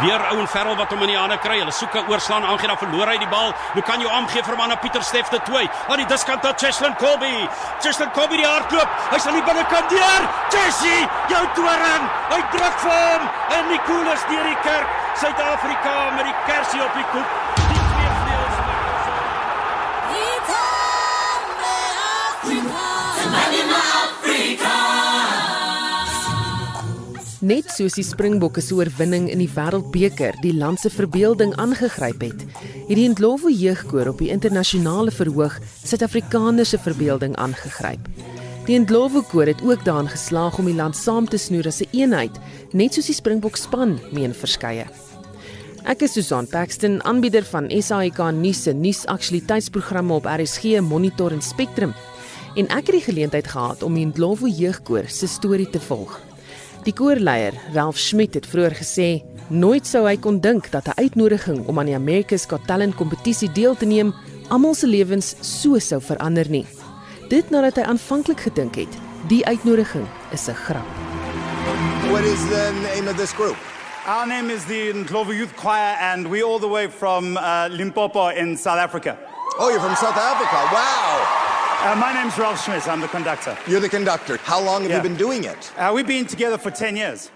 Weer Ouen Ferrel wat hom in die hande kry. Hulle soek 'n oorslaan aangee dan verloor hy die bal. Kan jy aangee vir manne Pieter Steff te twee. Aan die diskant tot Cheslin Colby. Cheslin Colby die hardloop. Hy's aan die binnekant deur. Jessie, jou toring. Hy druk vir hom en Nicolas deur die kerk. Suid-Afrika met die kersie op die koep. Net soos die Springbokke se oorwinning in die Wêreldbeker die land se verbeelding aangegryp het, het die Ndlovu jeugkoor op die internasionale verhoog Suid-Afrikaners se verbeelding aangegryp. Die Ndlovu koor het ook daarin geslaag om die land saam te snoer as 'n eenheid, net soos die Springbok span meen verskeie. Ek is Susan Paxton, aanbieder van SAIK nuus se nuusaktualiteitsprogramme op RSG, Monitor en Spectrum. En ek het die geleentheid gehad om die Ndlovu jeugkoor se storie te volg. Die koorleier, Ralph Schmidt het vroeër gesê nooit sou hy kon dink dat 'n uitnodiging om aan die America's Got Talent kompetisie deel te neem almal se lewens so sou verander nie. Dit nadat hy aanvanklik gedink het die uitnodiging is 'n grap. What is the name of this group? Our name is the Ndlovu Youth Choir, and we're all the way from uh, Limpopo in South Africa. Oh, you're from South Africa. Wow. Uh, my name's Ralph Schmidt. I'm the conductor. You're the conductor. How long have Yeah. you been doing it? Uh, we've been together for 10 years.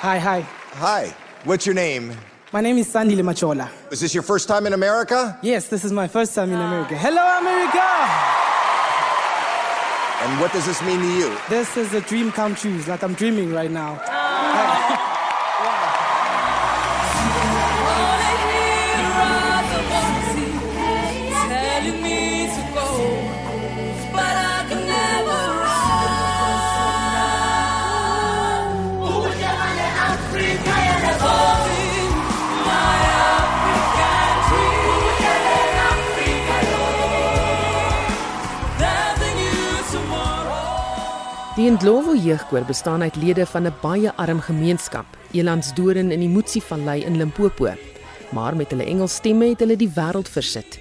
Hi, hi. Hi. What's your name? My name is Sandy Limachola. Is this your first time in America? Yes, this is my first time in America. Hello, America! And what does this mean to you? This is a dream come true. It's like I'm dreaming right now. Die Ndlovu jeugkoor bestaan uit lede van 'n baie arm gemeenskap, Elandsdoorn in die Motsi-vallei in Limpopo. Maar met hulle Engels stemme het hulle die wêreld versit.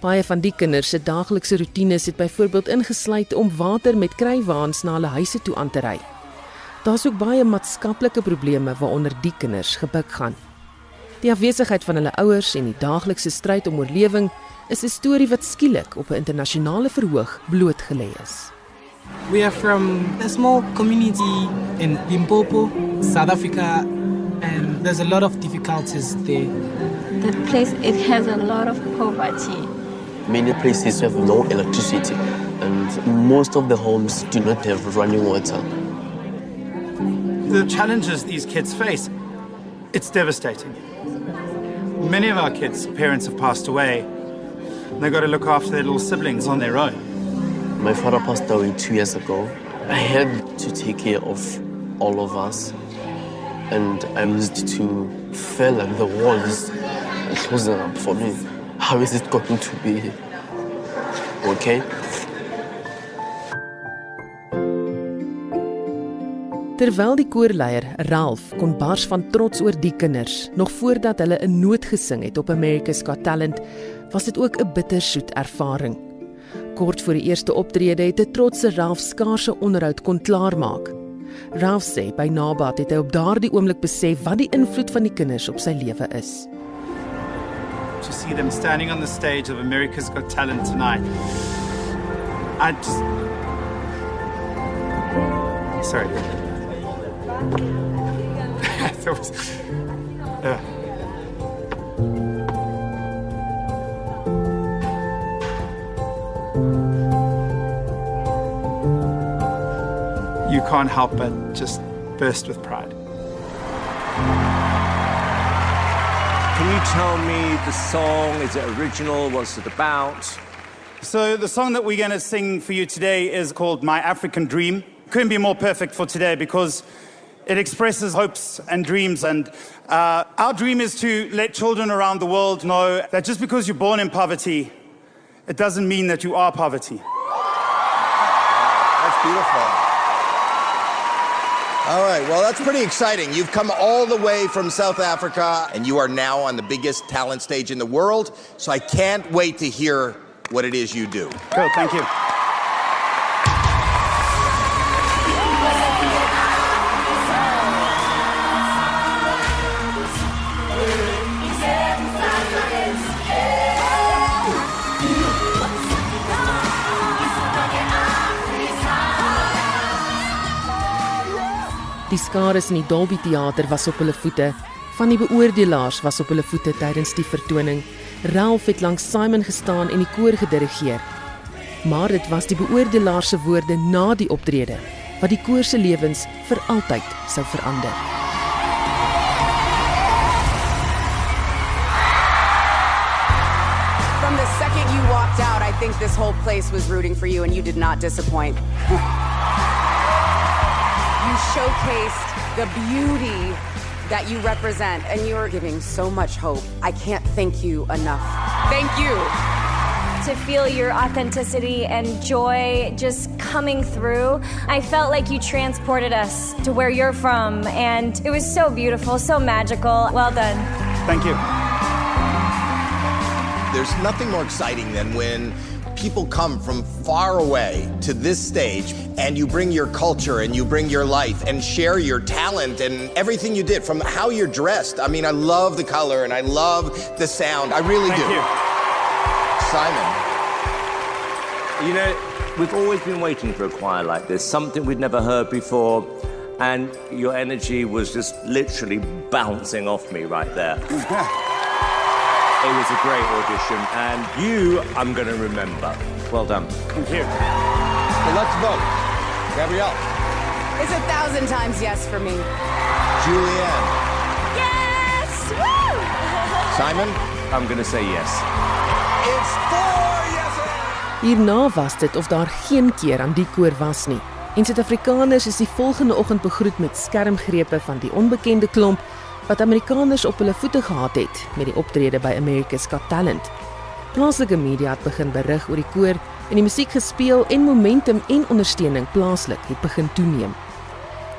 Baie van die kinders se daaglikse roetines het byvoorbeeld ingesluit om water met krywaans na hulle huise toe aan te ry. Daar's ook baie maatskaplike probleme waaronder die kinders gebuk gaan. Die afwesigheid van hulle ouers en die daaglikse stryd om oorlewing is 'n storie wat skielik op 'n internasionale verhoog blootgelê is. We are from a small community in Limpopo, South Africa, and there's a lot of difficulties there. The place it has a lot of poverty. Many places have no electricity, and most of the homes do not have running water. The challenges these kids face, it's devastating. Many of our kids' parents have passed away. and They've got to look after their little siblings on their own. My father passed away two years ago. I had to take care of all of us, and I used to feel like the world is closing up for me. How is it going to be? Okay? Terwyl die koorleier Ralph kon bars van trots oor die kinders, nog voordat hulle 'n noot gesing het op America's Got Talent, was dit ook 'n bittersoet ervaring. Kort voor die eerste optrede het 'n trotse Ralph skaarse onderhoud kon klaarmaak. Ralph sê by nabat het hy op daardie oomblik besef wat die invloed van die kinders op sy lewe is. To see them standing on the stage of America's Got Talent tonight, I just. Sorry. that was. Uh. Can't help but just burst with pride. Can you tell me the song? Is it original? What's it about? So, the song that we're going to sing for you today is called My African Dream. Couldn't be more perfect for today because it expresses hopes and dreams. And uh, our dream is to let children around the world know that just because you're born in poverty, it doesn't mean that you are poverty. That's beautiful. All right, well, that's pretty exciting. You've come all the way from South Africa, and you are now on the biggest talent stage in the world. So I can't wait to hear what it is you do. Cool, thank you. Die skares in die Dolby Theater was op hulle voete. Van die beoordelaars was op hulle voete tydens die vertoning. Ralph het langs Simon gestaan en die koor gedirigeer. Maar dit was die beoordelaars se woorde na die optrede wat die koor se lewens vir altyd sou verander. From the second you walked out, I think this whole place was rooting for you, and you did not disappoint. you showcased the beauty that you represent, and you're giving so much hope. I can't thank you enough. Thank you. to feel your authenticity and joy just coming through. I felt like you transported us to where you're from, and it was so beautiful, so magical. Well done. Thank you. There's nothing more exciting than when people come from far away to this stage and you bring your culture and you bring your life and share your talent and everything you did from how you're dressed. I mean, I love the color and I love the sound. I really Thank do. you. Simon. You know, we've always been waiting for a choir like this, something we'd never heard before, and your energy was just literally bouncing off me right there. It was a great audition, and you, I'm going to remember. Well done. Thank you. Well, let's vote. Gabrielle. It's a thousand times yes for me. Julianne. Yes! Woo! Simon. I'm going to say yes. It's four yeses. Hierna was dit of daar geen keer aan die koor was nie. En Suid-Afrikaners is die volgende oggend begroet met skermgrepe van die onbekende klomp wat Amerikaners op hulle voete gehad het met die optrede by America's Got Talent. Plaaslike media het begin berig oor die koor en die musiek gespeel en momentum en ondersteuning plaaslik het begin toeneem.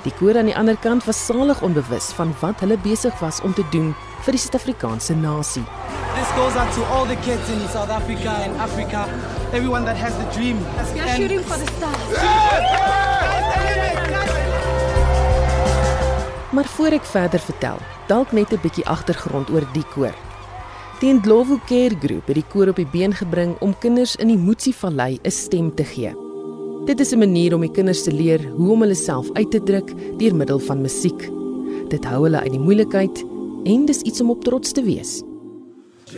Die koor aan die ander kant was salig onbewus van wat hulle besig was om te doen vir die Suid-Afrikaanse nasie. This goes out to all the kids in South Africa and Africa, everyone that has the dream. You're shooting for the stars. Maar voor ek verder vertel, dalk net 'n bietjie agtergrond oor die koor. Die Ndlovu Care Group het die koor op die been gebring om kinders in die Motsi-vallei 'n stem te gee. Dit is 'n manier om die kinders te leer hoe om hulle self uit te druk deur middel van musiek. Dit hou hulle uit die moeilikheid en dis iets om op trots te wees.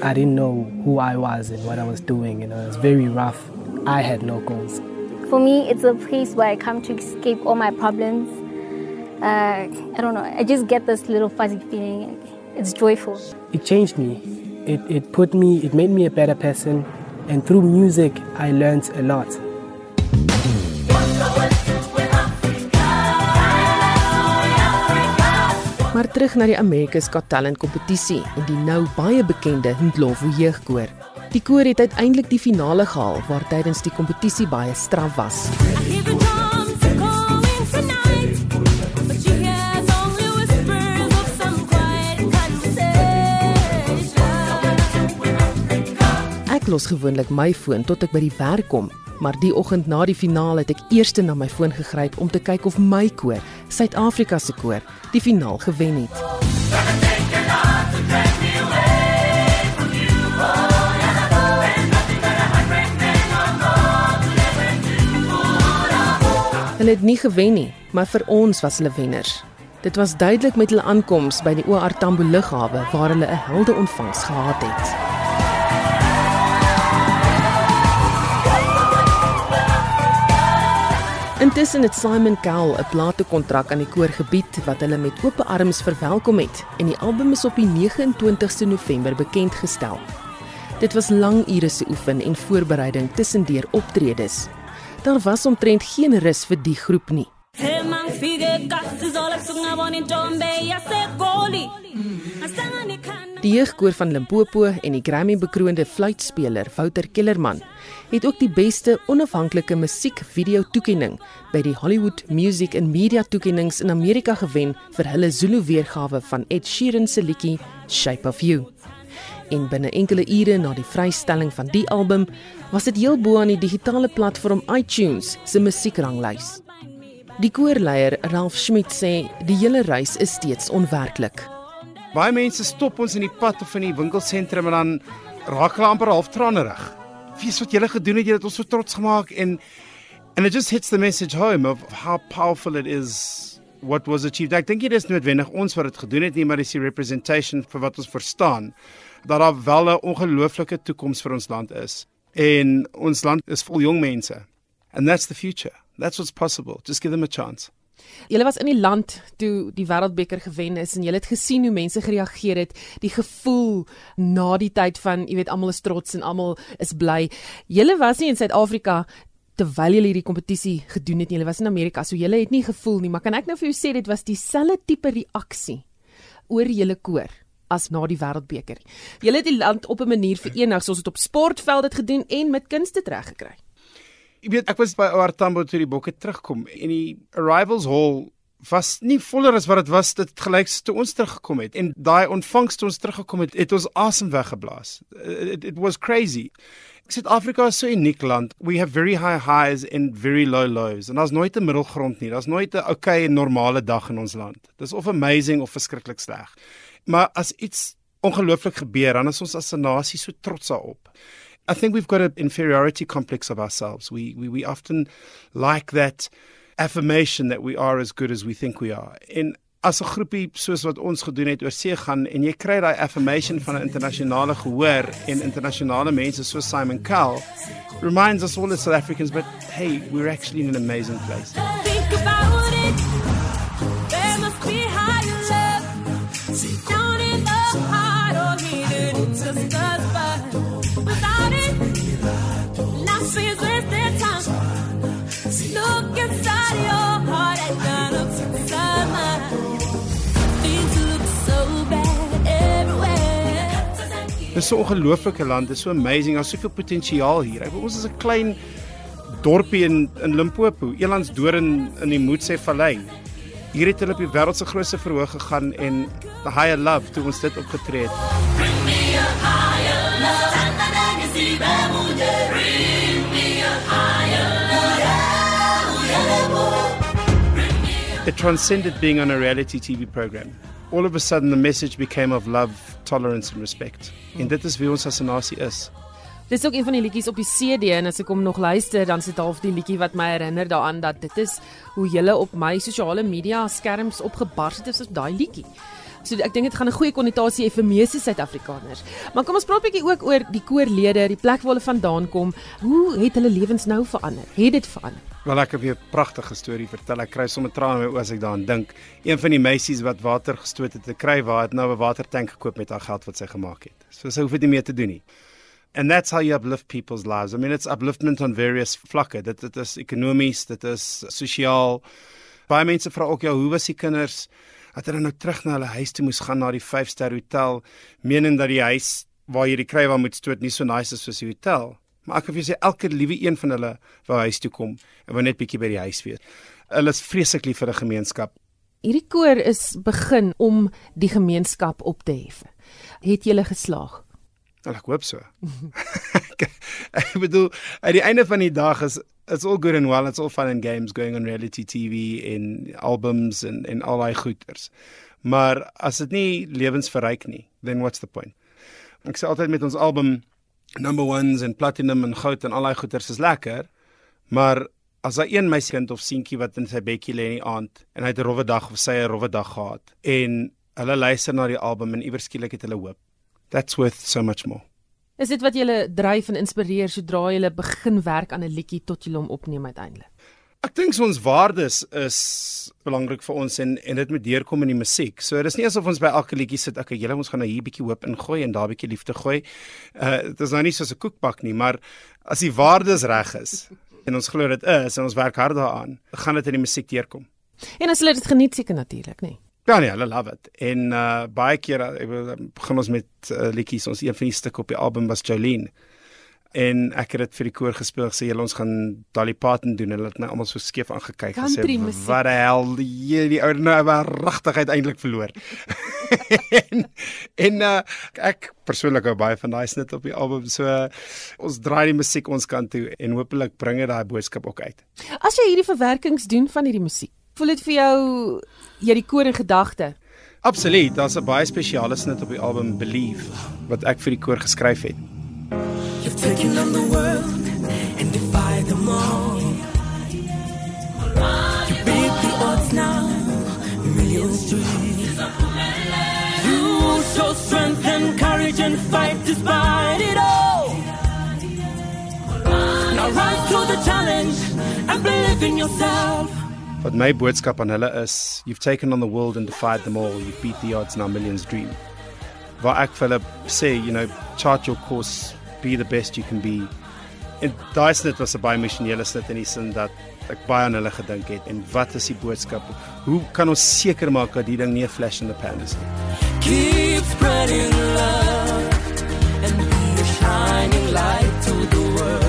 I didn't know who I was and what I was doing, you know, it was very rough. I had no goals. For me, it's a place where I come to escape all my problems. Uh, I don't know. I just get this little fuzzy feeling. It's joyful. It changed me. It, it put me, it made me a better person. And through music, I learned a lot. Maar terug na die America's Got Talent kompetisie en die nou baie bekende Ndlovu jeugkoor. Die koor het uiteindelik die finale gehaal waar tydens die kompetisie baie straf was. Even los gewoonlik my foon tot ek by die werk kom, maar die oggend na die finaal het ek eers na my foon gegryp om te kyk of my koor, Suid-Afrika se koor, die finaal gewen het. Hulle het nie gewen nie, maar vir ons was hulle wenners. Dit was duidelik met hulle aankoms by die OR Tambo lughawe waar hulle 'n helde ontvangs gehad het. Intussen het Simon Cowell 'n platekontrak aan die koor gebied wat hulle met oop arms verwelkom het en die album is op die 29ste November bekend gestel. Dit was lang ure se oefen en voorbereiding tussendeur optredes. Daar was omtrent geen rus vir die groep nie. Hey man, fige kasi zola sungabona intombe yaseGoli. Asanga nikhana Die jeugkoor van Limpopo en die Grammy-bekroonde fluitspeler Wouter Kellerman het ook die beste onafhanklike musiekvideo toekenning by die Hollywood Music and Media toekennings in Amerika gewen vir hulle Zulu weergawe van Ed Sheeran se liedjie Shape of You. En binne enkele ure na die vrystelling van die album was dit heel bo aan die digitale platform iTunes se musiekranglys. Die koorleier Ralph Schmidt sê die hele reis is steeds onwerklik. Baie mense stop ons in die pad of in die winkelsentrum en dan raak hulle amper half tranerig. Weet wat julle gedoen het, julle het ons so trots gemaak en and it just hits the message home of how powerful it is what was achieved. Ek dink dit is noodwendig ons wat dit gedoen het nie, maar dis die representation vir wat ons verstaan dat daar wel 'n ongelooflike toekoms vir ons land is. En ons land is vol jong mense. And that's the future. That's what's possible. Just give them a chance. Julle was in die land toe die Wêreldbeker gewen is en julle het gesien hoe mense gereageer het, die gevoel na die tyd van, jy weet, almal is trots en almal is bly. Julle was nie in Suid-Afrika terwyl julle hierdie kompetisie gedoen het nie. Julle was in Amerika, so julle het nie gevoel nie, maar kan ek nou vir jou sê dit was dieselfde tipe reaksie oor julle koor as na die Wêreldbeker. Julle het die land op 'n manier verenig, soos dit op sportveld het gedoen en met kunste tereggekry. Jy weet, ek was by Oartambo toe die bokke terugkom en die arrivals hall was nie voller as wat dit was dit gelyk toe ons teruggekom het. En daai ontvangs toe ons teruggekom het het ons asem weggeblaas. It, it was crazy. Suid-Afrika is so 'n uniek land. We have very high highs and very low lows. En daar's nooit 'n middelgrond nie. Daar's nooit 'n okay en normale dag in ons land. Dis of amazing of verskriklik sleg. Maar as iets ongelooflik gebeur dan is ons as 'n nasie so trots daarop I think we've got an inferiority complex of ourselves. We, we, we often like that affirmation that we are as good as we think we are. En as 'n groepie soos wat ons gedoen het oor see gaan en jy kry daai affirmation van 'n internasionale gehoor en internasionale mense soos Simon Cowell reminds us all as South Africans but hey, we're actually in an amazing place. Dis so 'n ongelooflike land, dis so amazing, daar's soveel potensiaal hier. Ek, ons is 'n klein dorpie in in Limpopo, Elandsdoorn in die Moetsê Vallei. Hier het hulle op die wêreld se grootste verhoog gegaan en the higher love toe ons dit opgetree het. It transcended being on a reality TV program. All of a sudden the message became of love, tolerance and respect. En dit is wie ons as 'n nasie is. Dis ook een van die liedjies op die CD en as ek hom nog luister, dan sit half die liedjie wat my herinner daaraan dat dit is hoe jy op my sosiale media skerms opgebars het is op daai liedjie. So ek dink dit gaan 'n goeie konnotasie hê vir meeste Suid-Afrikaners. Maar kom ons praat 'n bietjie ook oor die koorlede, die plek waar hulle vandaan kom. Hoe het hulle lewens nou verander? Het dit verander? Wel ek het 'n pragtige storie vertel. Ek kry sommer trane in my oë as ek daaraan dink. Een van die meisies wat water gestoot het te kry, waar het nou 'n watertank gekoop met haar geld wat sy gemaak het. So sy hoef dit nie meer te doen nie. And that's how you uplift people's lives. I mean it's upliftment on various vlakke. Dit dit is ekonomies, dit is sosiaal. Baie mense vra ook ja, hoe was die kinders? Dat hulle nou terug na hulle huis toe moes gaan na die 5-ster hotel, menend dat die huis waar jy die krywa moet stoot nie so nice is soos die hotel. Maar ek kan vir jou sê elke liewe een van hulle wou huis toe kom en wou net bietjie by die huis wees. Hulle is vreeslik lief vir 'n gemeenskap. Hierdie koor is begin om die gemeenskap op te hef. Het julle geslaag? En ek hoop so. ek bedoel, aan die einde van die dag is it's all good and well, it's all fun and games going on reality TV en albums en en al daai goeters. Maar as dit nie lewensverryk nie, then what's the point? Ek sê altyd met ons album number ones en platinum en goud en al daai goeters is lekker, maar as daar een meisiekind of seentjie wat in sy bedjie lê in die aand en hy het 'n rowwe dag of sy 'n rowwe dag gehad en hulle luister na die album en iewers skielik het hulle hoop. That's worth so much more. Is dit wat julle dryf en inspireer sodra julle begin werk aan 'n liedjie tot julle hom opneem uiteindelik? Ek dink ons waardes is belangrik vir ons en en dit moet deurkom in die musiek. So dis nie asof ons by elke liedjie sit, okay, julle ons gaan nou hier bietjie hoop ingooi en daar bietjie liefde gooi. Uh dit is nou nie soos 'n koekbak nie, maar as die waardes reg is en ons glo dit is en ons werk hard daaraan, gaan dit in die musiek deurkom. En as hulle dit geniet seker natuurlik, nê. Ja nee, hulle love it. En uh baie keer ek bedoel, begin ons met uh, liedjies. Ons een van die stukke op die album was Jolene. En ek het dit vir die koor gespeel gesê julle ons gaan Dolly Parton doen. Hulle het my almal so skeef aangekyk gesê Country musiek. wat die hel die die ou nou maar regtig uiteindelik verloor. en en uh, ek persoonlik hou baie van daai snit op die album. So uh, ons draai die musiek ons kant toe en hopelik bring dit daai boodskap ook uit. As jy hierdie verwerkings doen van hierdie musiek, voel dit vir jou jy die koor in gedagte? Absoluut, daar's 'n baie spesiale snit op die album Believe wat ek vir die koor geskryf het. You've taken on the world and defied them all. You beat the odds now. million's dream. You show strength and courage and fight despite it all. Now rise to the challenge and believe in yourself. Wat my boodskap aan hulle is, you've taken on the world and defied them all. You've beat the odds now millions dream. Waar ek vir hulle sê, you know, chart your course, be the best you can be. En daai snit was 'n baie missionele snit in die sin dat ek baie aan hulle gedink het en wat is die boodskap? Hoe kan ons seker maak dat die ding nie 'n flash in the pan is nie? Keep spreading love and be a shining light to the world.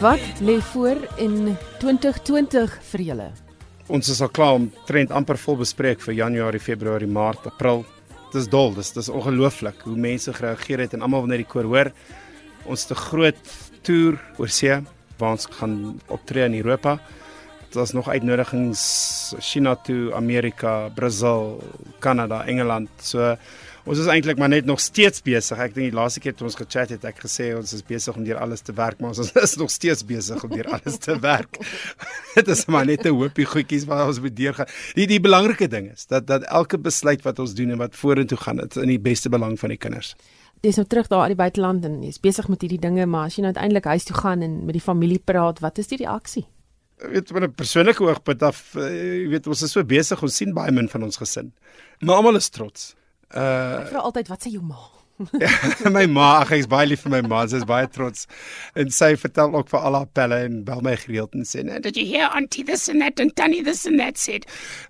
Wat lê voor in 2020 vir julle? Ons is al klaar om trend amper vol bespreek vir Januarie, Februarie, Maart, April. Dis dol, dis dis ongelooflik hoe mense gereageer het en almal wanneer die koor hoor. Ons 'n groot toer oor see waar ons gaan optree in Europa. Daar's nog uitnodigings China toe, Amerika, Brasil, Kanada, Engeland. So ons is eintlik maar net nog steeds besig. Ek dink die laaste keer toe ons gechat het, ek gesê ons is besig om deur alles te werk, maar ons is nog steeds besig om deur alles te werk. Dit is maar net 'n hoopie goedjies wat ons moet deurgaan. Die die belangrike ding is dat dat elke besluit wat ons doen en wat vorentoe gaan, dit is in die beste belang van die kinders. Jy's nou terug daar uit die buiteland en jy's besig met hierdie dinge, maar as jy nou uiteindelik huis toe gaan en met die familie praat, wat is die reaksie? Ek weet van 'n persoonlike oogpunt af, uh, jy weet ons is so besig, ons sien baie min van ons gesin. Maar almal is trots. Uh Ek vra altyd wat sê jou ma? my ma, ag ek's baie lief vir my ma, sy is baie trots. En sy vertel ook vir al haar pelle en bel my gereeld en sê, "Did you hear auntie this and that and tannie this and that said?"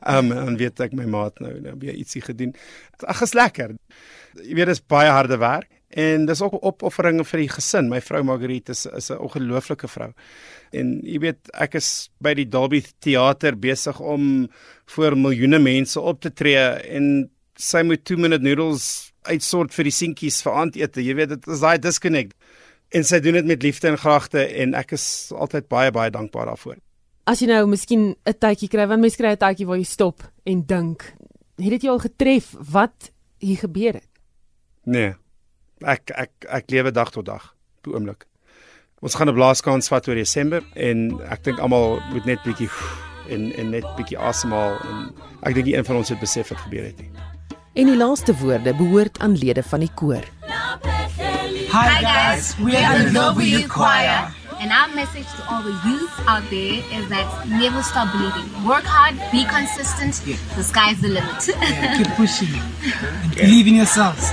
Um en weet ek my ma het nou nou weer ietsie gedoen. Ag, is lekker. Jy weet dis baie harde werk en dis ook opofferinge vir die gesin. My vrou Margriet is is 'n ongelooflike vrou. En jy weet ek is by die Dolby teater besig om voor miljoene mense op te tree en sy moet 2 minute noodles uitsort vir die seentjies vir aandete. Jy weet dit is daai disconnect. En sy doen dit met liefde en gragte en ek is altyd baie baie dankbaar daarvoor. As jy nou miskien 'n tydjie kry, want mense kry 'n tydjie waar jy stop en dink, het dit jou al getref wat hier gebeur het? Nee. Ek ek ek lewe dag tot dag op die oomblik. Ons gaan 'n blaaskans vat oor Desember en ek dink almal moet net bietjie en en net bietjie asemhaal en ek dink nie een van ons het besef wat gebeur het nie. En die laaste woorde behoort aan lede van die koor. Hi guys, we are the Love Youth Choir. And our message to all the youth out there is that never stop believing. Work hard, be consistent. The sky's the limit. Yeah, keep pushing and believe in yourselves.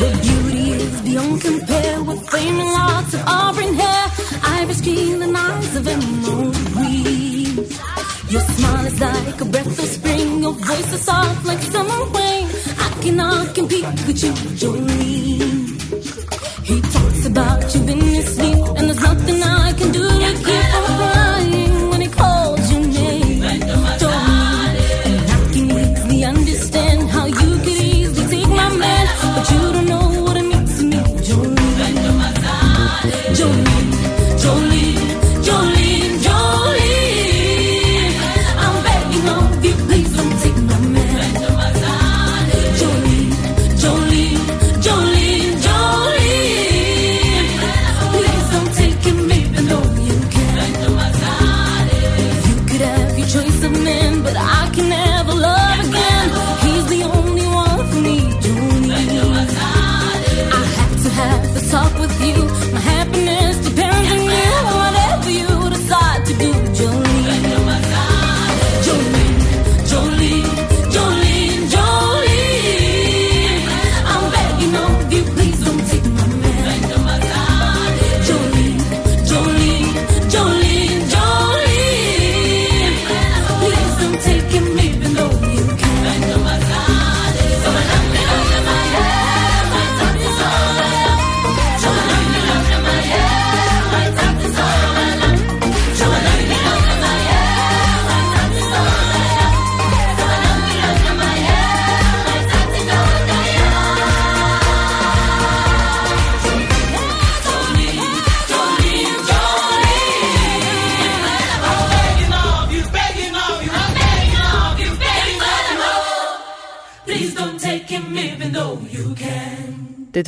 Your beauty beyond compare with flaming locks of auburn hair, iris skin and eyes of emerald green. Your smile is like a breath of spring, your voice is soft like summer rain. I cannot compete with you, Jolene.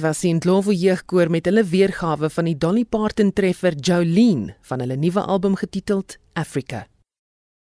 Was die Ndlovu jeugkoor met hulle weergawe van die Dolly Parton treffer Jolene van hulle nuwe album getiteld Africa.